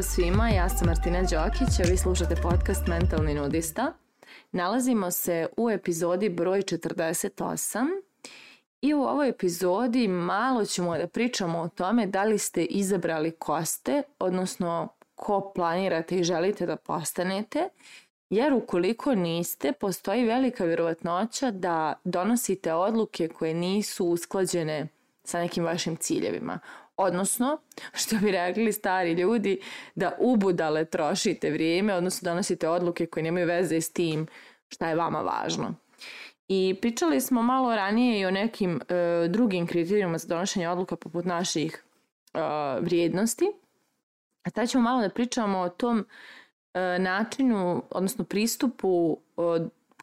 Pozdrav svima, ja sam Martina Đokić, a vi slušate podcast Mentalni nudista. Nalazimo se u epizodi broj 48 i u ovoj epizodi malo ćemo da pričamo o tome da li ste izabrali ko ste, odnosno ko planirate i želite da postanete, jer ukoliko niste, postoji velika vjerovatnoća da donosite odluke koje nisu usklađene sa nekim vašim ciljevima. Odnosno, što bi rekli stari ljudi, da ubudale trošite vrijeme, odnosno donosite odluke koje nemaju veze s tim šta je vama važno. I pričali smo malo ranije i o nekim e, drugim kriterijima za donošenje odluka poput naših e, vrijednosti. A sad ćemo malo da pričamo o tom e, načinu, odnosno pristupu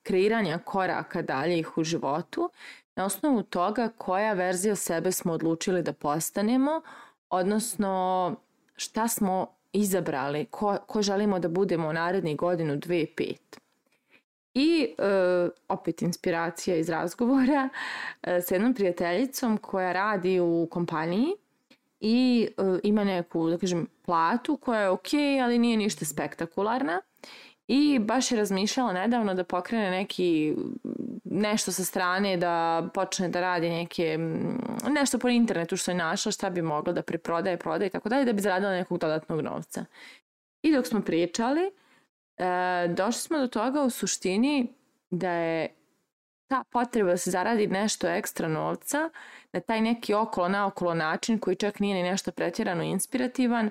kreiranja koraka daljih u životu na osnovu toga koja verzija sebe smo odlučili da postanemo, odnosno šta smo izabrali, ko, ko želimo da budemo u narednih godinu, dve, pet. I e, opet inspiracija iz razgovora e, s jednom prijateljicom koja radi u kompaniji i e, ima neku, da kažem, platu koja je ok, ali nije ništa spektakularna. I baš je razmišljala nedavno da pokrene neki nešto sa strane da počne da radi neke nešto po internetu što je našla šta bi mogla da preprodaje, prodaje i tako dalje da bi zaradila nekog dodatnog novca. I dok smo pričali, e, došli smo do toga u suštini da je ta potreba da se zaradi nešto ekstra novca na taj neki okolo naokolo način koji čak nije ni nešto pretjerano inspirativan,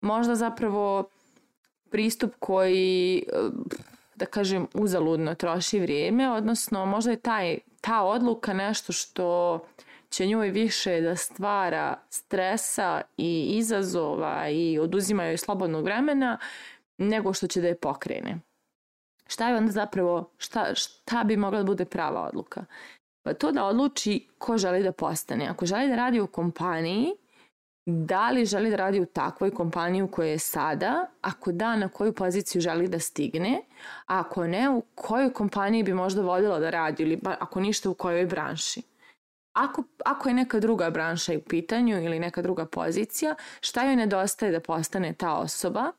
možda zapravo pristup koji da kažem uzaludno troši vrijeme, odnosno možda je taj, ta odluka nešto što će njoj više da stvara stresa i izazova i oduzima joj slobodnog vremena nego što će da je pokrene. Šta je onda zapravo, šta, šta bi mogla da bude prava odluka? Pa to da odluči ko želi da postane. Ako želi da radi u kompaniji, da li želi da radi u takvoj kompaniji u kojoj je sada, ako da, na koju poziciju želi da stigne, a ako ne, u kojoj kompaniji bi možda voljela da radi ili ako ništa u kojoj branši. Ako, ako je neka druga branša u pitanju ili neka druga pozicija, šta joj nedostaje da postane ta osoba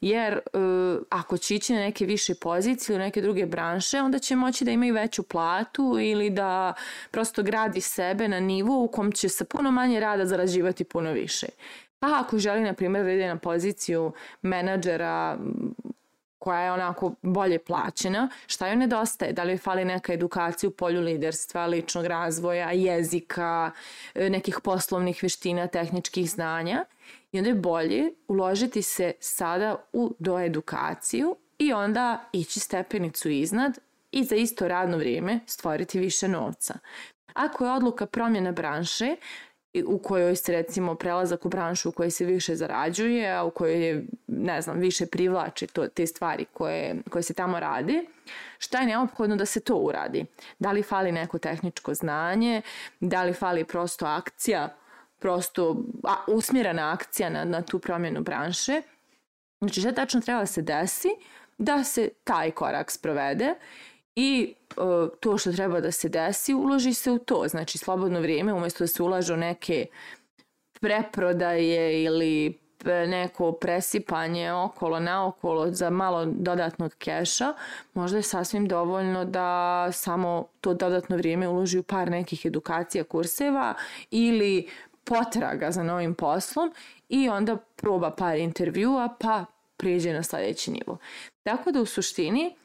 jer uh, ako će ići na neke više pozicije ili neke druge branše, onda će moći da ima i veću platu ili da prosto gradi sebe na nivu u kom će sa puno manje rada zarađivati puno više. Pa ako želi, na primjer, da ide na poziciju menadžera koja je onako bolje plaćena, šta joj nedostaje? Da li joj fali neka edukacija u polju liderstva, ličnog razvoja, jezika, e, nekih poslovnih veština, tehničkih znanja? I onda je bolje uložiti se sada u doedukaciju i onda ići stepenicu iznad i za isto radno vrijeme stvoriti više novca. Ako je odluka promjena branše, u kojoj se recimo prelazak u branšu u kojoj se više zarađuje, a u kojoj je, ne znam, više privlači to, te stvari koje, koje se tamo radi, šta je neophodno da se to uradi? Da li fali neko tehničko znanje, da li fali prosto akcija, prosto a, usmjerena akcija na, na tu promjenu branše. Znači šta tačno treba da se desi da se taj korak sprovede i uh, to što treba da se desi uloži se u to. Znači slobodno vrijeme umjesto da se ulažu neke preprodaje ili neko presipanje okolo naokolo za malo dodatnog keša, možda je sasvim dovoljno da samo to dodatno vrijeme uloži u par nekih edukacija, kurseva ili potraga za novim poslom i onda proba par intervjua pa prijeđe na sljedeći nivo. Tako da u suštini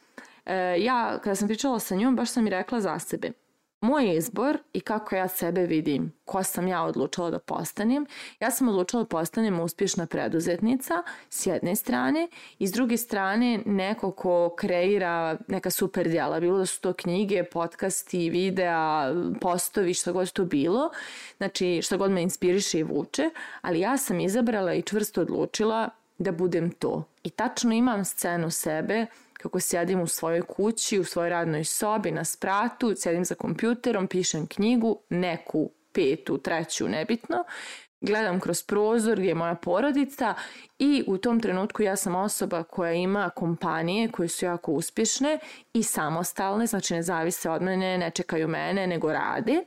e, ja kada sam pričala sa njom baš sam i rekla za sebe moj izbor i kako ja sebe vidim, ko sam ja odlučila da postanem. Ja sam odlučila da postanem uspješna preduzetnica s jedne strane i s druge strane neko ko kreira neka super djela, bilo da su to knjige, podcasti, videa, postovi, što god to bilo, znači što god me inspiriše i vuče, ali ja sam izabrala i čvrsto odlučila da budem to. I tačno imam scenu sebe kako sjedim u svojoj kući, u svojoj radnoj sobi, na spratu, sjedim za kompjuterom, pišem knjigu, neku petu, treću, nebitno, gledam kroz prozor gdje je moja porodica i u tom trenutku ja sam osoba koja ima kompanije koje su jako uspješne i samostalne, znači ne zavise od mene, ne čekaju mene, nego rade.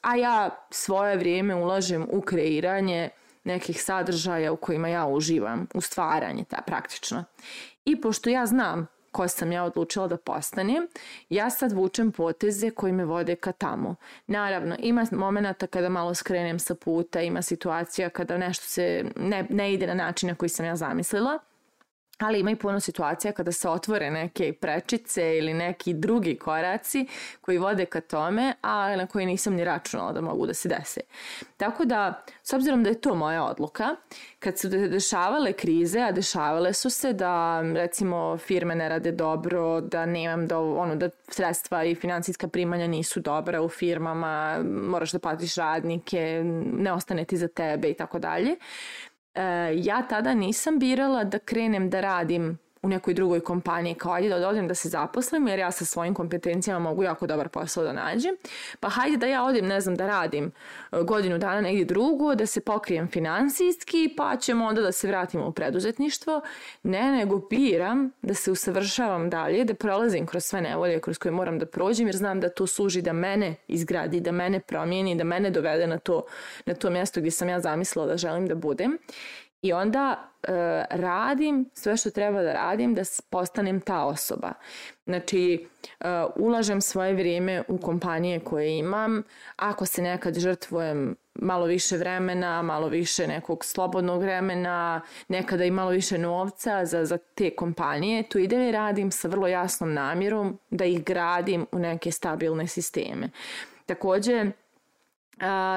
A ja svoje vrijeme ulažem u kreiranje nekih sadržaja u kojima ja uživam, u stvaranje, ta praktično. I pošto ja znam ko sam ja odlučila da postanem, ja sad vučem poteze koji me vode ka tamo. Naravno, ima momenta kada malo skrenem sa puta, ima situacija kada nešto se ne, ne ide na način na koji sam ja zamislila, ali ima i puno situacija kada se otvore neke prečice ili neki drugi koraci koji vode ka tome, a na koji nisam ni računala da mogu da se dese. Tako da, s obzirom da je to moja odluka, kad su dešavale krize, a dešavale su se da recimo firme ne rade dobro, da nemam da, ono, da sredstva i financijska primanja nisu dobra u firmama, moraš da platiš radnike, ne ostane ti za tebe i tako dalje ja tada nisam birala da krenem da radim u nekoj drugoj kompaniji kao ajde da odem da se zaposlim jer ja sa svojim kompetencijama mogu jako dobar posao da nađem. Pa hajde da ja odem, ne znam, da radim e, godinu dana negdje drugo, da se pokrijem finansijski pa ćemo onda da se vratimo u preduzetništvo. Ne, nego biram da se usavršavam dalje, da prolazim kroz sve nevolje kroz koje moram da prođem jer znam da to služi da mene izgradi, da mene promijeni, da mene dovede na to, na to mjesto gdje sam ja zamislila da želim da budem. I onda e, radim sve što treba da radim da postanem ta osoba. Znači, e, ulažem svoje vrijeme u kompanije koje imam. Ako se nekad žrtvujem malo više vremena, malo više nekog slobodnog vremena, nekada i malo više novca za, za te kompanije, tu ide li radim sa vrlo jasnom namjerom da ih gradim u neke stabilne sisteme. Takođe,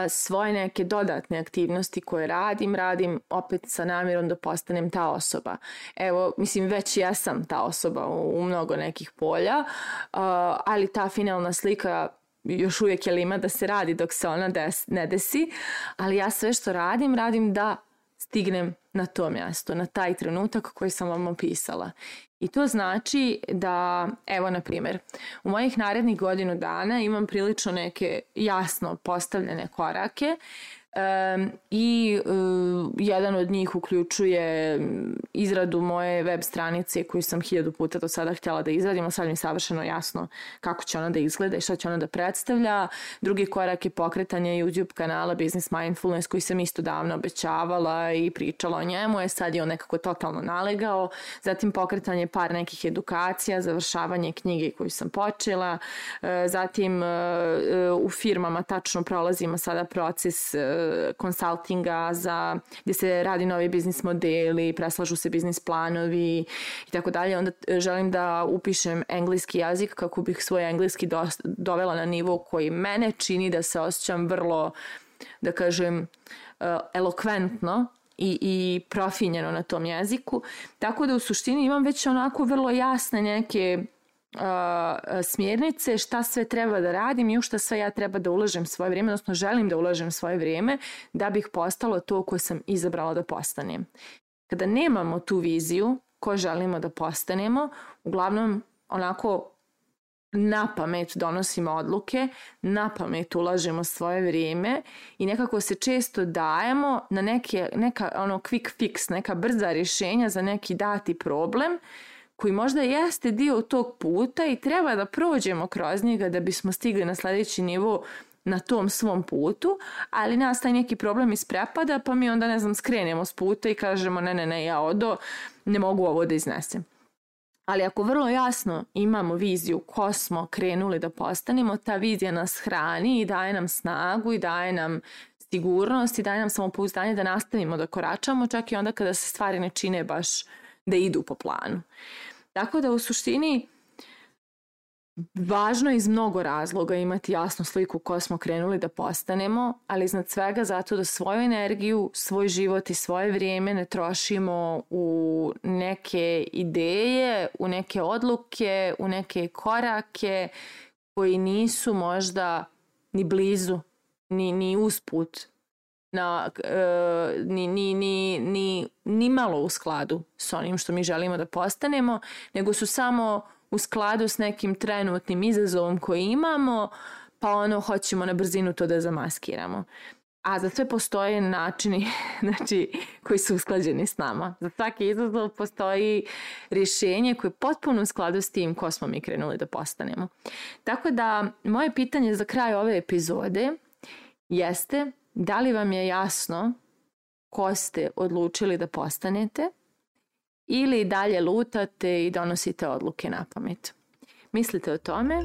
svoje neke dodatne aktivnosti koje radim, radim opet sa namjerom da postanem ta osoba. Evo, mislim, već ja sam ta osoba u, u mnogo nekih polja, a, ali ta finalna slika još uvijek je lima da se radi dok se ona des, ne desi, ali ja sve što radim, radim da stignem na to mjesto, na taj trenutak koji sam vam opisala. I to znači da, evo na primjer, u mojih narednih godinu dana imam prilično neke jasno postavljene korake Um, I uh, jedan od njih uključuje izradu moje web stranice koju sam hiljadu puta do sada htjela da izradim, a sad mi je savršeno jasno kako će ona da izgleda i šta će ona da predstavlja. Drugi korak je pokretanje YouTube kanala Business Mindfulness koji sam isto davno obećavala i pričala o njemu, je sad je on nekako totalno nalegao. Zatim pokretanje par nekih edukacija, završavanje knjige koju sam počela. Uh, zatim uh, u firmama tačno prolazimo sada proces konsultinga za gdje se radi novi biznis modeli, preslažu se biznis planovi i tako dalje. Onda želim da upišem engleski jezik kako bih svoj engleski do, dovela na nivo koji mene čini da se osjećam vrlo, da kažem, e, elokventno i, i profinjeno na tom jeziku. Tako da u suštini imam već onako vrlo jasne neke smjernice šta sve treba da radim i u šta sve ja treba da ulažem svoje vrijeme, odnosno želim da ulažem svoje vrijeme da bih postalo to koje sam izabrala da postanem. Kada nemamo tu viziju ko želimo da postanemo, uglavnom onako na pamet donosimo odluke, na pamet ulažemo svoje vrijeme i nekako se često dajemo na neke, neka ono quick fix, neka brza rješenja za neki dati problem koji možda jeste dio tog puta i treba da prođemo kroz njega da bismo stigli na sledeći nivo na tom svom putu, ali nas taj neki problem isprepada pa mi onda ne znam skrenemo s puta i kažemo ne ne ne ja odo ne mogu ovo da iznesem. Ali ako vrlo jasno imamo viziju ko smo krenuli da postanemo, ta vizija nas hrani i daje nam snagu i daje nam sigurnost i daje nam samopouzdanje da nastavimo da koračamo čak i onda kada se stvari ne čine baš da idu po planu. Tako da u suštini Važno je iz mnogo razloga imati jasnu sliku ko smo krenuli da postanemo, ali iznad svega zato da svoju energiju, svoj život i svoje vrijeme ne trošimo u neke ideje, u neke odluke, u neke korake koji nisu možda ni blizu, ni, ni usput na, uh, ni, ni, ni, ni, ni malo u skladu s onim što mi želimo da postanemo, nego su samo u skladu s nekim trenutnim izazovom koji imamo, pa ono hoćemo na brzinu to da zamaskiramo. A za sve postoje načini znači, koji su usklađeni s nama. Za svaki izazov postoji rješenje koje je potpuno u skladu s tim ko smo mi krenuli da postanemo. Tako da, moje pitanje za kraj ove epizode jeste da li vam je jasno ko ste odlučili da postanete ili dalje lutate i donosite odluke na pamet. Mislite o tome,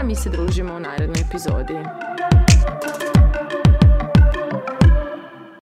a mi se družimo u narednoj epizodi.